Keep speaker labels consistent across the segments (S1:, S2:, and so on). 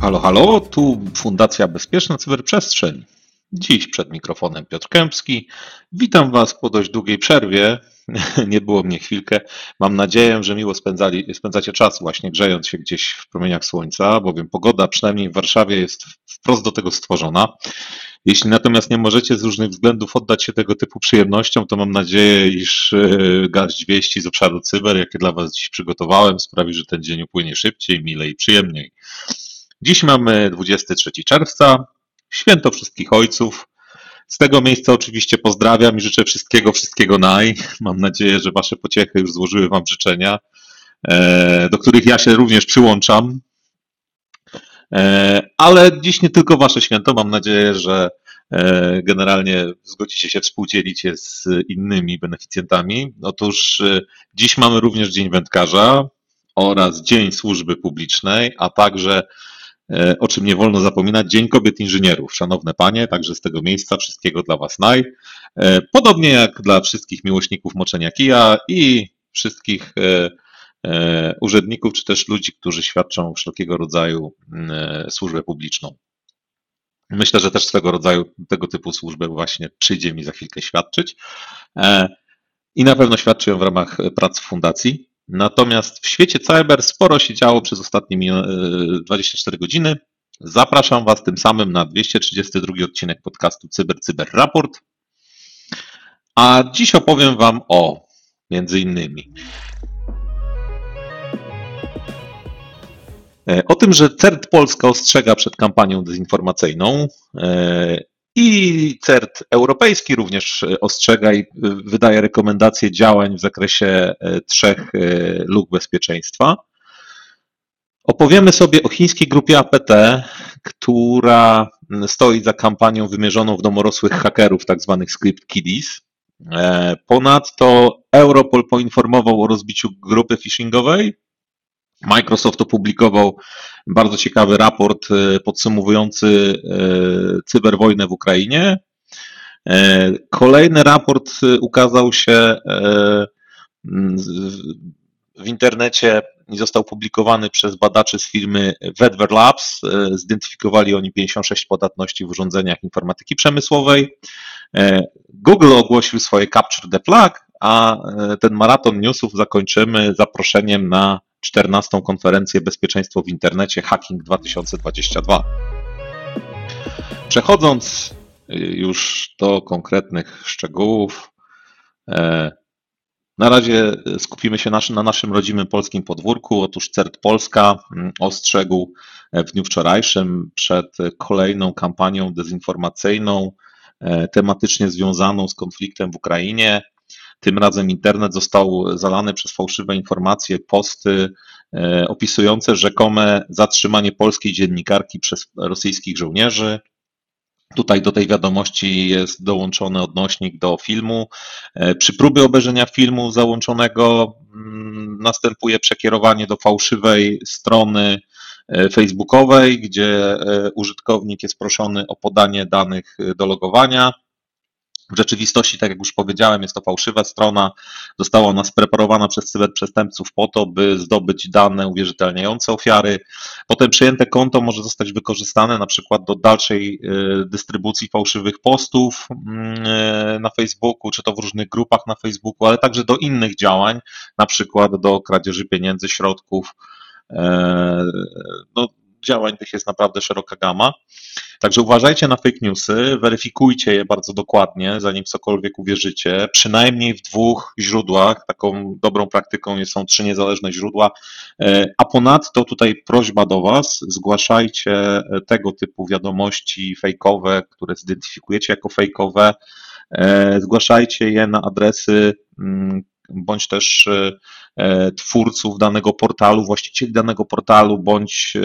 S1: Halo, halo, tu Fundacja Bezpieczna Cyberprzestrzeń. Dziś przed mikrofonem Piotr Kępski. Witam Was po dość długiej przerwie. Nie było mnie chwilkę. Mam nadzieję, że miło spędzali, spędzacie czas właśnie grzejąc się gdzieś w promieniach słońca, bowiem pogoda przynajmniej w Warszawie jest wprost do tego stworzona. Jeśli natomiast nie możecie z różnych względów oddać się tego typu przyjemnościom, to mam nadzieję, iż e, garść wieści z obszaru cyber, jakie dla Was dziś przygotowałem, sprawi, że ten dzień upłynie szybciej, milej i przyjemniej. Dziś mamy 23 czerwca, święto wszystkich ojców. Z tego miejsca oczywiście pozdrawiam i życzę wszystkiego, wszystkiego naj. Mam nadzieję, że Wasze pociechy już złożyły Wam życzenia, e, do których ja się również przyłączam. E, ale dziś nie tylko Wasze święto. Mam nadzieję, że e, generalnie zgodzicie się współdzielić je z innymi beneficjentami. Otóż dziś mamy również Dzień Wędkarza oraz Dzień Służby Publicznej, a także E, o czym nie wolno zapominać, Dzień Kobiet Inżynierów. Szanowne Panie, także z tego miejsca wszystkiego dla Was naj. E, podobnie jak dla wszystkich miłośników moczenia kija i wszystkich e, urzędników, czy też ludzi, którzy świadczą wszelkiego rodzaju służbę publiczną. Myślę, że też swego rodzaju tego typu służbę właśnie przyjdzie mi za chwilkę świadczyć. I na pewno świadczy ją w ramach prac fundacji. Natomiast w świecie cyber sporo się działo przez ostatnie 24 e, godziny. Zapraszam Was tym samym na 232 odcinek podcastu Cyber Cyber Raport. A dziś opowiem Wam o między innymi o tym, że CERT Polska ostrzega przed kampanią dezinformacyjną e, i CERT europejski również e, ostrzega i e, wydaje rekomendacje działań w zakresie e, trzech luk bezpieczeństwa. Opowiemy sobie o chińskiej grupie APT, która stoi za kampanią wymierzoną w domorosłych hakerów, tzw. Tak script kiddies. Ponadto Europol poinformował o rozbiciu grupy phishingowej, Microsoft opublikował bardzo ciekawy raport e, podsumowujący e, cyberwojnę w Ukrainie. E, kolejny raport ukazał się w internecie i został publikowany przez badaczy z firmy Vedver Labs. Zidentyfikowali oni 56 podatności w urządzeniach informatyki przemysłowej. Google ogłosił swoje Capture the Flag, a ten maraton newsów zakończymy zaproszeniem na 14. konferencję Bezpieczeństwo w internecie Hacking 2022. Przechodząc y, już do konkretnych szczegółów, e, na razie skupimy się na naszym rodzimym polskim podwórku. Otóż CERT Polska mm, ostrzegł w dniu wczorajszym przed kolejną kampanią dezinformacyjną e, tematycznie związaną z konfliktem w Ukrainie. Tym razem internet został zalany przez fałszywe informacje, posty e, opisujące rzekome zatrzymanie polskiej dziennikarki przez rosyjskich żołnierzy. Tutaj do tej wiadomości jest dołączony odnośnik do filmu. E, przy próbie obejrzenia filmu załączonego mm, następuje przekierowanie do fałszywej strony e, facebookowej, gdzie użytkownik jest proszony o podanie danych do logowania. W rzeczywistości, tak jak już powiedziałem, jest to fałszywa strona. Została ona spreparowana przez cyberprzestępców po to, by zdobyć dane uwierzytelniające ofiary. Potem przyjęte konto może zostać wykorzystane na przykład do dalszej y, dystrybucji fałszywych postów y, na Facebooku, czy to w różnych grupach na Facebooku, ale także do innych działań, na przykład do kradzieży pieniędzy, środków. E, no, działań tych jest naprawdę szeroka gama. Także uważajcie na fake newsy, weryfikujcie je bardzo dokładnie, zanim cokolwiek uwierzycie. Przynajmniej w dwóch źródłach. Taką dobrą praktyką są trzy niezależne źródła. E, a ponadto tutaj prośba do Was, zgłaszajcie tego typu wiadomości fejkowe, które zidentyfikujecie jako fejkowe. E, zgłaszajcie je na adresy mm, bądź też e, twórców danego portalu, właścicieli danego portalu, bądź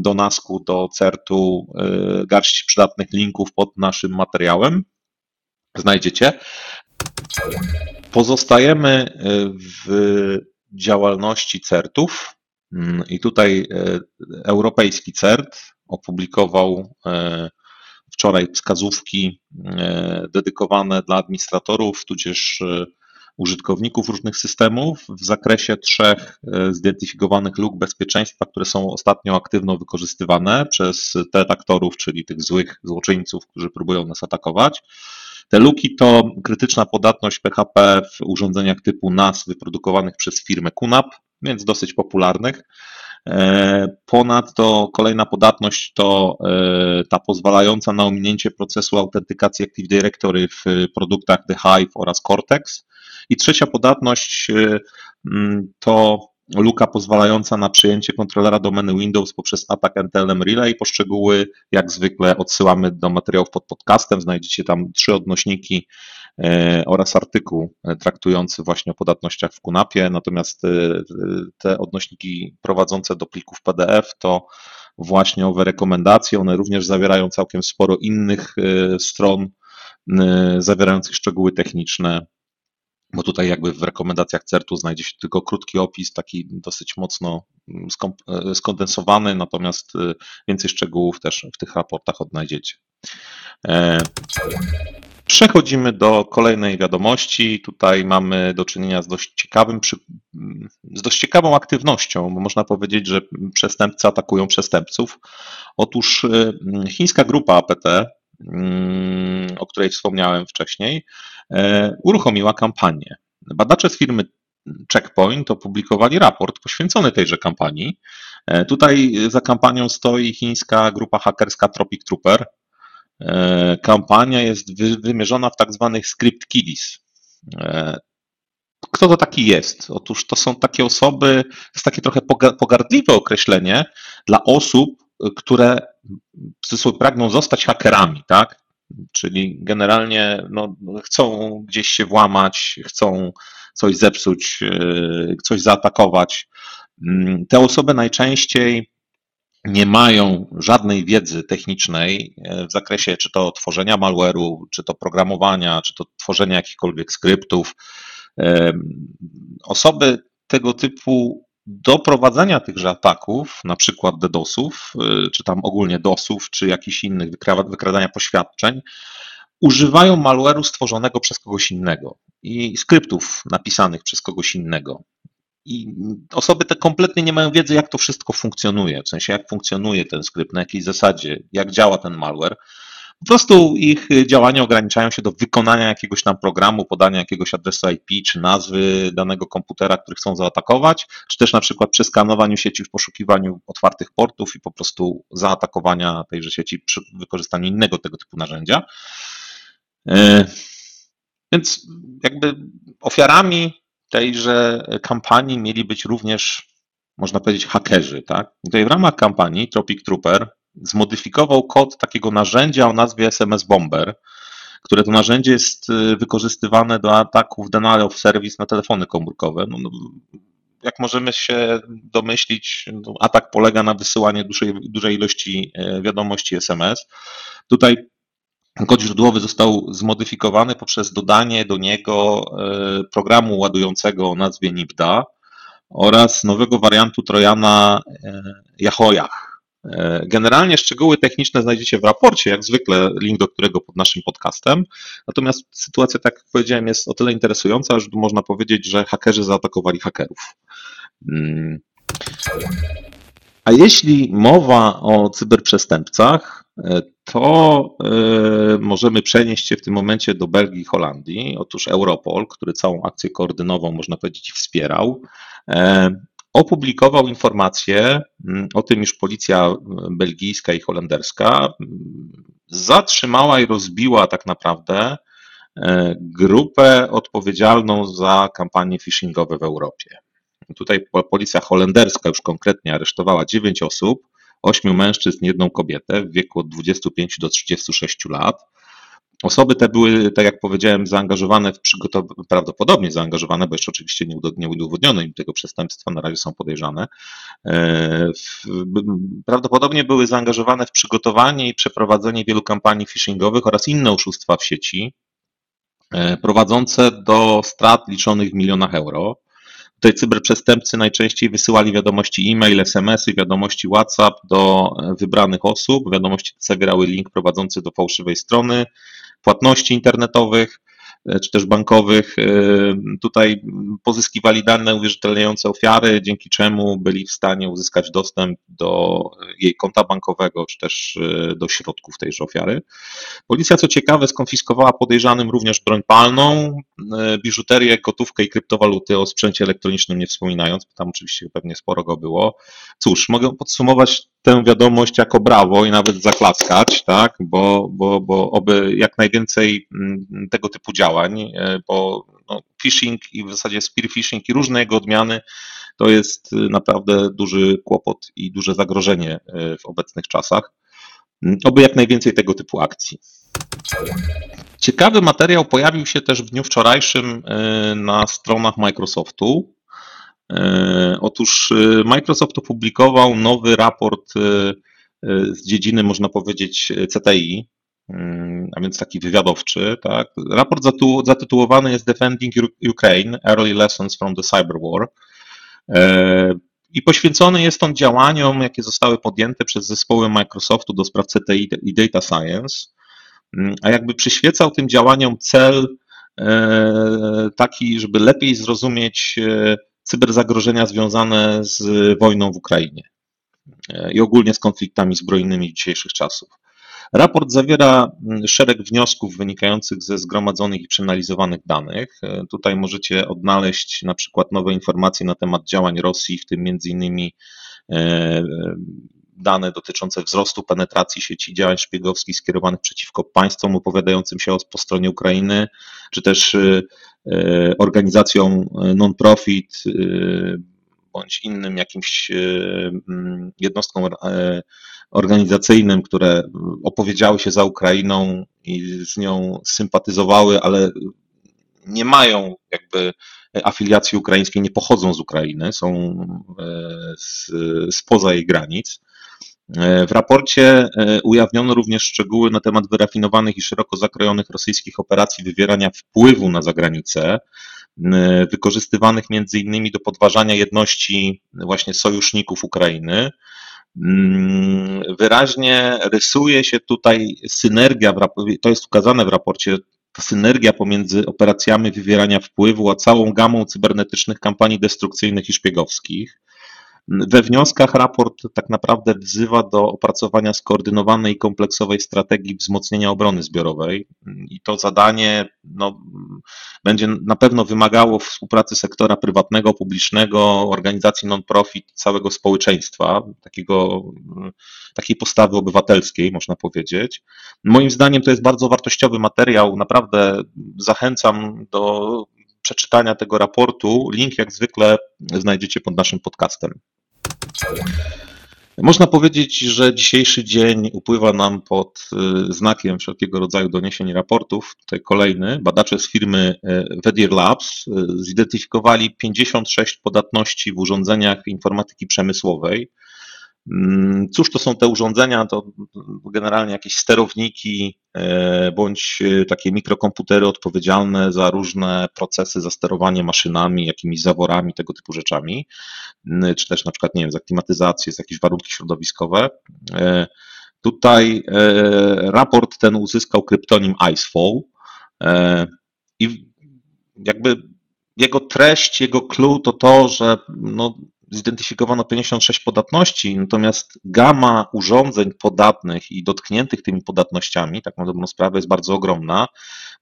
S1: do NASKU, do CERT-u y, garść przydatnych linków pod naszym materiałem. Znajdziecie. Pozostajemy y, w działalności CERT-ów mm, i tutaj y, europejski CERT opublikował wczoraj wskazówki dedykowane dla administratorów, tudzież użytkowników różnych systemów w zakresie trzech zidentyfikowanych luk bezpieczeństwa, które są ostatnio aktywno wykorzystywane przez detektorów, czyli tych złych złoczyńców, którzy próbują nas atakować. Te luki to krytyczna podatność PHP w urządzeniach typu NAS wyprodukowanych przez firmę QNAP, więc dosyć popularnych. E, ponadto kolejna podatność to e, ta pozwalająca na ominięcie procesu autentykacji Active Directory w produktach The Hive oraz Cortex. I trzecia podatność e, to luka pozwalająca na przyjęcie kontrolera domeny Windows poprzez atak NTLM Relay. Poszczegóły, jak zwykle, odsyłamy do materiałów pod podcastem. Znajdziecie tam trzy odnośniki e, oraz artykuł e, traktujący właśnie o podatnościach w QNAP-ie. Natomiast e, te odnośniki prowadzące do plików PDF to właśnie owe rekomendacje. One również zawierają całkiem sporo innych stron zawierających szczegóły techniczne bo tutaj jakby w rekomendacjach CERT-u znajdzie się tylko krótki opis, taki dosyć mocno e, skondensowany, natomiast e, więcej szczegółów też w tych raportach odnajdziecie. E, przechodzimy do kolejnej wiadomości. Tutaj mamy do czynienia z dość ciekawym, z dość ciekawą aktywnością, bo można powiedzieć, że przestępcy atakują przestępców. Otóż chińska grupa APT, o której wspomniałem wcześniej, E, uruchomiła kampanię. Badacze z firmy Checkpoint opublikowali raport poświęcony tejże kampanii. E, tutaj za kampanią stoi chińska grupa hakerska Tropic Trooper. E, kampania jest wymierzona w tak zwanych script kiddies. Kto to taki jest? Otóż to są takie osoby, to jest takie trochę pogardliwe określenie dla osób, które pragną zostać hakerami, tak? Czyli generalnie no, chcą gdzieś się włamać, chcą coś zepsuć, e, coś zaatakować. Mm, te osoby najczęściej nie mają żadnej wiedzy technicznej e, w zakresie czy to tworzenia malware'u, czy to programowania, czy to tworzenia jakichkolwiek skryptów. E, osoby tego typu do prowadzenia tychże ataków, na przykład DDoSów, y, czy tam ogólnie DOSów, czy jakichś innych wykradania poświadczeń, używają malware'u stworzonego przez kogoś innego i skryptów napisanych przez kogoś innego. I osoby te kompletnie nie mają wiedzy, jak to wszystko funkcjonuje, w sensie jak funkcjonuje ten skrypt, na jakiej zasadzie, jak działa ten malware. Po prostu ich działania ograniczają się do wykonania jakiegoś tam programu, podania jakiegoś adresu IP czy nazwy danego komputera, który chcą zaatakować, czy też na przykład przeskanowaniu sieci w poszukiwaniu otwartych portów i po prostu zaatakowania tejże sieci przy wykorzystaniu innego tego typu narzędzia. E, więc jakby ofiarami tejże kampanii mieli być również, można powiedzieć, hakerzy. Tak? Tutaj w ramach kampanii Tropic Trooper zmodyfikował kod takiego narzędzia o nazwie SMS Bomber, które to narzędzie jest y, wykorzystywane do ataków denial of service na telefony komórkowe. No, no, jak możemy się domyślić, no, atak polega na wysyłaniu dużej, dużej ilości e, wiadomości SMS. Tutaj kod źródłowy został zmodyfikowany poprzez dodanie do niego e, programu ładującego o nazwie NIPDA oraz nowego wariantu Trojana e, Yahoo! E, generalnie szczegóły techniczne znajdziecie w raporcie, jak zwykle, link do którego pod naszym podcastem. Natomiast sytuacja, tak jak powiedziałem, jest o tyle interesująca, że można powiedzieć, że hakerzy zaatakowali hakerów. Mm. A jeśli mowa o cyberprzestępcach, e, to e, możemy przenieść się w tym momencie do Belgii i Holandii. Otóż Europol, który całą akcję koordynową, można powiedzieć, wspierał, opublikował informację mm, o tym, iż policja mm, belgijska i holenderska mm, zatrzymała i rozbiła tak naprawdę e, grupę odpowiedzialną za kampanie phishingowe w Europie. Tutaj policja holenderska już konkretnie aresztowała 9 osób, 8 mężczyzn, jedną kobietę w wieku od 25 do 36 lat. Osoby te były, tak jak powiedziałem, zaangażowane w przygotowanie, prawdopodobnie zaangażowane, bo jeszcze oczywiście nie udowodniono im tego przestępstwa, na razie są podejrzane. E, prawdopodobnie były zaangażowane w przygotowanie i przeprowadzenie wielu kampanii phishingowych oraz inne oszustwa w sieci, e, prowadzące do strat liczonych w milionach euro. Tutaj cyberprzestępcy najczęściej wysyłali wiadomości e-mail, SMS-y, wiadomości WhatsApp do wybranych osób. Wiadomości te zawierały link prowadzący do fałszywej strony, płatności internetowych czy też bankowych. Tutaj pozyskiwali dane uwierzytelniające ofiary, dzięki czemu byli w stanie uzyskać dostęp do jej konta bankowego, czy też do środków tejże ofiary. Policja, co ciekawe, skonfiskowała podejrzanym również broń palną, biżuterię, gotówkę i kryptowaluty, o sprzęcie elektronicznym nie wspominając, bo tam oczywiście pewnie sporo go było. Cóż, mogę podsumować tę wiadomość jako brawo i nawet zaklaskać, tak, bo, bo, bo oby jak najwięcej tego typu działań, bo no, phishing i w zasadzie spear phishing i różne jego odmiany to jest naprawdę duży kłopot i duże zagrożenie w obecnych czasach. Oby jak najwięcej tego typu akcji. Ciekawy materiał pojawił się też w dniu wczorajszym na stronach Microsoftu. Otóż Microsoft opublikował nowy raport z dziedziny, można powiedzieć, CTI, a więc taki wywiadowczy. Tak? Raport zatytułowany jest Defending Ukraine: Early Lessons from the Cyber War. I poświęcony jest on działaniom, jakie zostały podjęte przez zespoły Microsoftu do spraw CTI i Data Science, a jakby przyświecał tym działaniom cel taki, żeby lepiej zrozumieć cyberzagrożenia związane z wojną w Ukrainie i ogólnie z konfliktami zbrojnymi dzisiejszych czasów. Raport zawiera szereg wniosków wynikających ze zgromadzonych i przeanalizowanych danych. Tutaj możecie odnaleźć na przykład nowe informacje na temat działań Rosji, w tym innymi dane dotyczące wzrostu penetracji sieci działań szpiegowskich skierowanych przeciwko państwom opowiadającym się po stronie Ukrainy, czy też organizacjom non-profit bądź innym jakimś jednostkom organizacyjnym, które opowiedziały się za Ukrainą i z nią sympatyzowały, ale nie mają jakby afiliacji ukraińskiej, nie pochodzą z Ukrainy, są spoza jej granic. W raporcie ujawniono również szczegóły na temat wyrafinowanych i szeroko zakrojonych rosyjskich operacji wywierania wpływu na zagranicę, wykorzystywanych między innymi do podważania jedności właśnie sojuszników Ukrainy. Wyraźnie rysuje się tutaj synergia, to jest ukazane w raporcie, ta synergia pomiędzy operacjami wywierania wpływu, a całą gamą cybernetycznych kampanii destrukcyjnych i szpiegowskich. We wnioskach raport tak naprawdę wzywa do opracowania skoordynowanej i kompleksowej strategii wzmocnienia obrony zbiorowej i to zadanie no, będzie na pewno wymagało współpracy sektora prywatnego, publicznego, organizacji non-profit, całego społeczeństwa, takiego, takiej postawy obywatelskiej, można powiedzieć. Moim zdaniem to jest bardzo wartościowy materiał, naprawdę zachęcam do przeczytania tego raportu. Link jak zwykle znajdziecie pod naszym podcastem. Można powiedzieć, że dzisiejszy dzień upływa nam pod y, znakiem wszelkiego rodzaju doniesień i raportów. Tutaj kolejny. Badacze z firmy y, Vedir Labs y, zidentyfikowali 56 podatności w urządzeniach informatyki przemysłowej. Mm, cóż to są te urządzenia? To generalnie jakieś sterowniki e, bądź e, takie mikrokomputery odpowiedzialne za różne procesy, za sterowanie maszynami, jakimiś zaworami, tego typu rzeczami, mm, czy też na przykład, nie wiem, za klimatyzację, za jakieś warunki środowiskowe. E, tutaj raport ten uzyskał kryptonim Icefall i jakby jego treść, jego clue to to, że no, zidentyfikowano 56 podatności, natomiast gama urządzeń podatnych i dotkniętych tymi podatnościami, tak na dobrą sprawę, jest bardzo ogromna,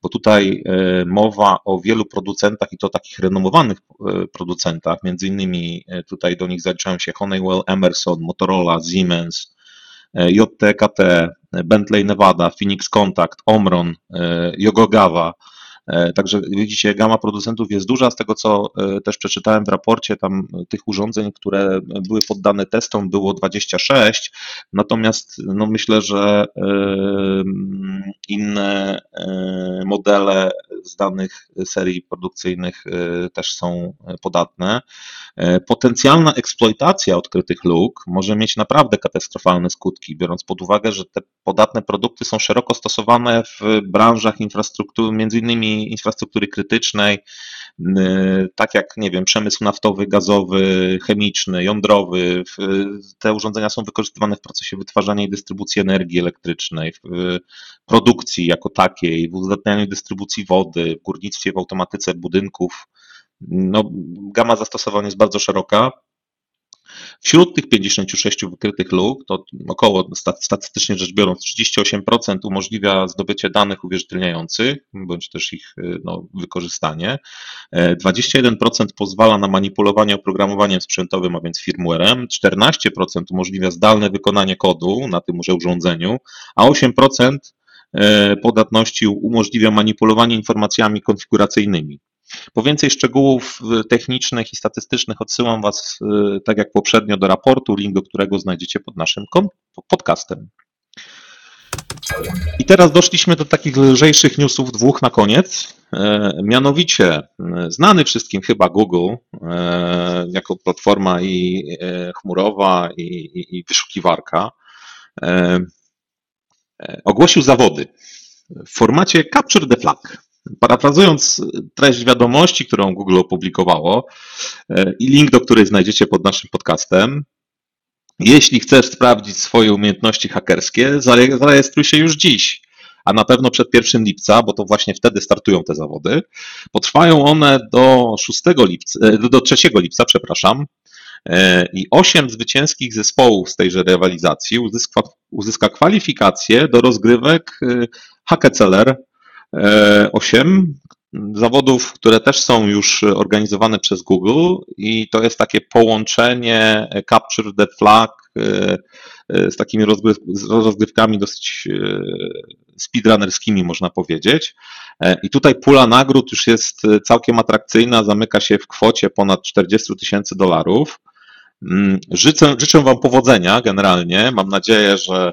S1: bo tutaj e, mowa o wielu producentach i to takich renomowanych e, producentach, między innymi e, tutaj do nich zaliczają się Honeywell, Emerson, Motorola, Siemens, JTKT, Bentley Nevada, Phoenix Contact, Omron, Yokogawa, E, także widzicie, gama producentów jest duża. Z tego, co e, też przeczytałem w raporcie, tam tych urządzeń, które były poddane testom, było 26. Natomiast no myślę, że e, inne modele z danych serii produkcyjnych też są podatne. E, potencjalna eksploitacja odkrytych luk może mieć naprawdę katastrofalne skutki, biorąc pod uwagę, że te podatne produkty są szeroko stosowane w branżach infrastruktury, między innymi infrastruktury krytycznej, tak jak, nie wiem, przemysł naftowy, gazowy, chemiczny, jądrowy. Te urządzenia są wykorzystywane w procesie wytwarzania i dystrybucji energii elektrycznej, w produkcji jako takiej, w uzdatnianiu dystrybucji wody, w górnictwie, w automatyce budynków. No, gama zastosowań jest bardzo szeroka. Wśród tych 56 wykrytych luk, to około, statystycznie rzecz biorąc, 38% umożliwia zdobycie danych uwierzytelniających, bądź też ich no, wykorzystanie. 21% pozwala na manipulowanie oprogramowaniem sprzętowym, a więc firmwarem. 14% umożliwia zdalne wykonanie kodu na tymże urządzeniu, a 8% e, podatności umożliwia manipulowanie informacjami konfiguracyjnymi. Po więcej szczegółów technicznych i statystycznych odsyłam Was, y, tak jak poprzednio, do raportu, link do którego znajdziecie pod naszym podcastem. I teraz doszliśmy do takich lżejszych newsów, dwóch na koniec. E, mianowicie, y, znany wszystkim chyba Google e, jako platforma i e, chmurowa, i, i, i wyszukiwarka ogłosił zawody w formacie Capture the Flag. Parafrazując treść wiadomości, którą Google opublikowało e, i link do której znajdziecie pod naszym podcastem, jeśli chcesz sprawdzić swoje umiejętności hakerskie, zarejestruj się już dziś, a na pewno przed 1 lipca, bo to właśnie wtedy startują te zawody. Potrwają one do 6 lipca, e, do 3 lipca, przepraszam. E, I osiem zwycięskich zespołów z tejże rywalizacji uzyska, uzyska kwalifikacje do rozgrywek Hackeceller 8 zawodów, które też są już organizowane przez Google i to jest takie połączenie Capture the Flag e, e, z takimi rozgrywkami dosyć e, speedrunnerskimi, można powiedzieć. I tutaj pula nagród już jest całkiem atrakcyjna, zamyka się w kwocie ponad 40 tysięcy dolarów. Mm, życzę, życzę Wam powodzenia generalnie. Mam nadzieję, że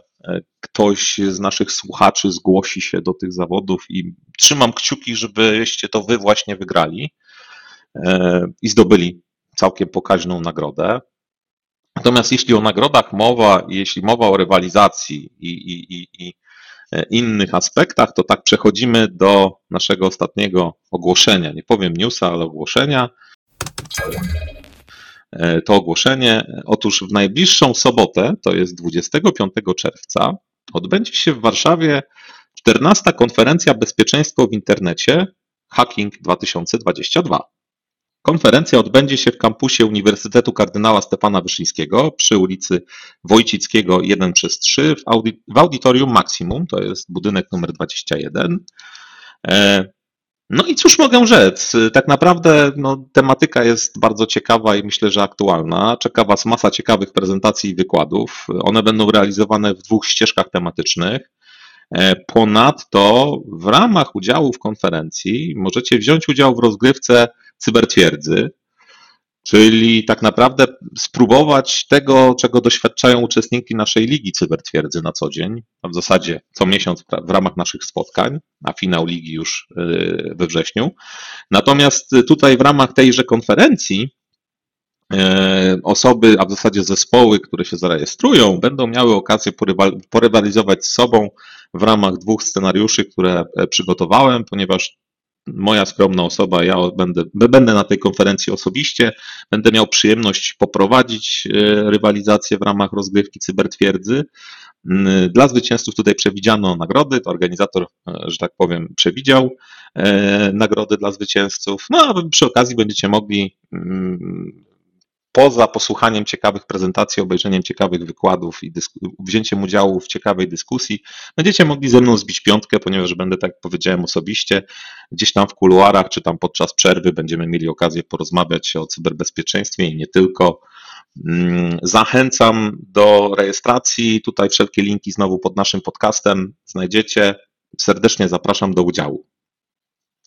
S1: ktoś z naszych słuchaczy zgłosi się do tych zawodów i trzymam kciuki, żebyście to Wy właśnie wygrali e, i zdobyli całkiem pokaźną nagrodę. Natomiast jeśli o nagrodach mowa, jeśli mowa o rywalizacji i, i, i, i e, innych aspektach, to tak przechodzimy do naszego ostatniego ogłoszenia. Nie powiem newsa, ale ogłoszenia. E, to ogłoszenie. Otóż w najbliższą sobotę, to jest 25 czerwca, odbędzie się w Warszawie 14. konferencja Bezpieczeństwo w internecie Hacking 2022. Konferencja odbędzie się w kampusie Uniwersytetu Kardynała Stefana Wyszyńskiego przy ulicy Wojcickiego 1 przez 3 w, audytorium Maximum, to jest budynek numer 21. No i cóż mogę rzec? Tak naprawdę no, tematyka jest bardzo ciekawa i myślę, że aktualna. Czeka Was masa ciekawych prezentacji i wykładów. One będą realizowane w dwóch ścieżkach tematycznych. E, ponadto w ramach udziału w konferencji możecie wziąć udział w rozgrywce Cybertwierdzy, Czyli tak naprawdę spróbować tego, czego doświadczają uczestnicy naszej ligi cybertwierdzy na co dzień, a w zasadzie co miesiąc w ramach naszych spotkań, a finał ligi już y, we wrześniu. Natomiast tutaj w ramach tejże konferencji y, osoby, a w zasadzie zespoły, które się zarejestrują, będą miały okazję porywalizować z sobą w ramach dwóch scenariuszy, które e, przygotowałem, ponieważ moja skromna osoba, ja będę, będę na tej konferencji osobiście, będę miał przyjemność poprowadzić e, rywalizację w ramach rozgrywki cybertwierdzy. Mm, dla zwycięzców tutaj przewidziano nagrody, to organizator, e, że tak powiem, przewidział e, nagrody dla zwycięzców. No a przy okazji będziecie mogli mm, poza posłuchaniem ciekawych prezentacji, obejrzeniem ciekawych wykładów i wzięciem udziału w ciekawej dyskusji, będziecie mogli ze mną zbić piątkę, ponieważ będę, tak jak powiedziałem, osobiście gdzieś tam w kuluarach, czy tam podczas przerwy będziemy mieli okazję porozmawiać o cyberbezpieczeństwie i nie tylko. Mm, zachęcam do rejestracji. Tutaj wszelkie linki znowu pod naszym podcastem znajdziecie. Serdecznie zapraszam do udziału.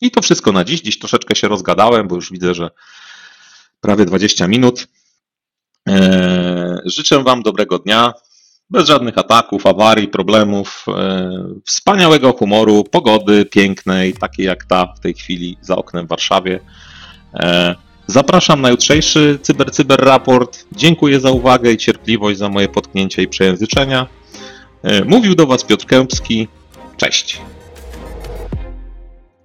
S1: I to wszystko na dziś. Dziś troszeczkę się rozgadałem, bo już widzę, że prawie 20 minut. E, życzę Wam dobrego dnia, bez żadnych ataków, awarii, problemów, e, wspaniałego humoru, pogody pięknej, takiej jak ta w tej chwili za oknem w Warszawie. E, Zapraszam na jutrzejszy Cyber Cyber Raport. Dziękuję za uwagę i cierpliwość, za moje potknięcia i przejęzyczenia. Mówił do Was Piotr Kępski. Cześć.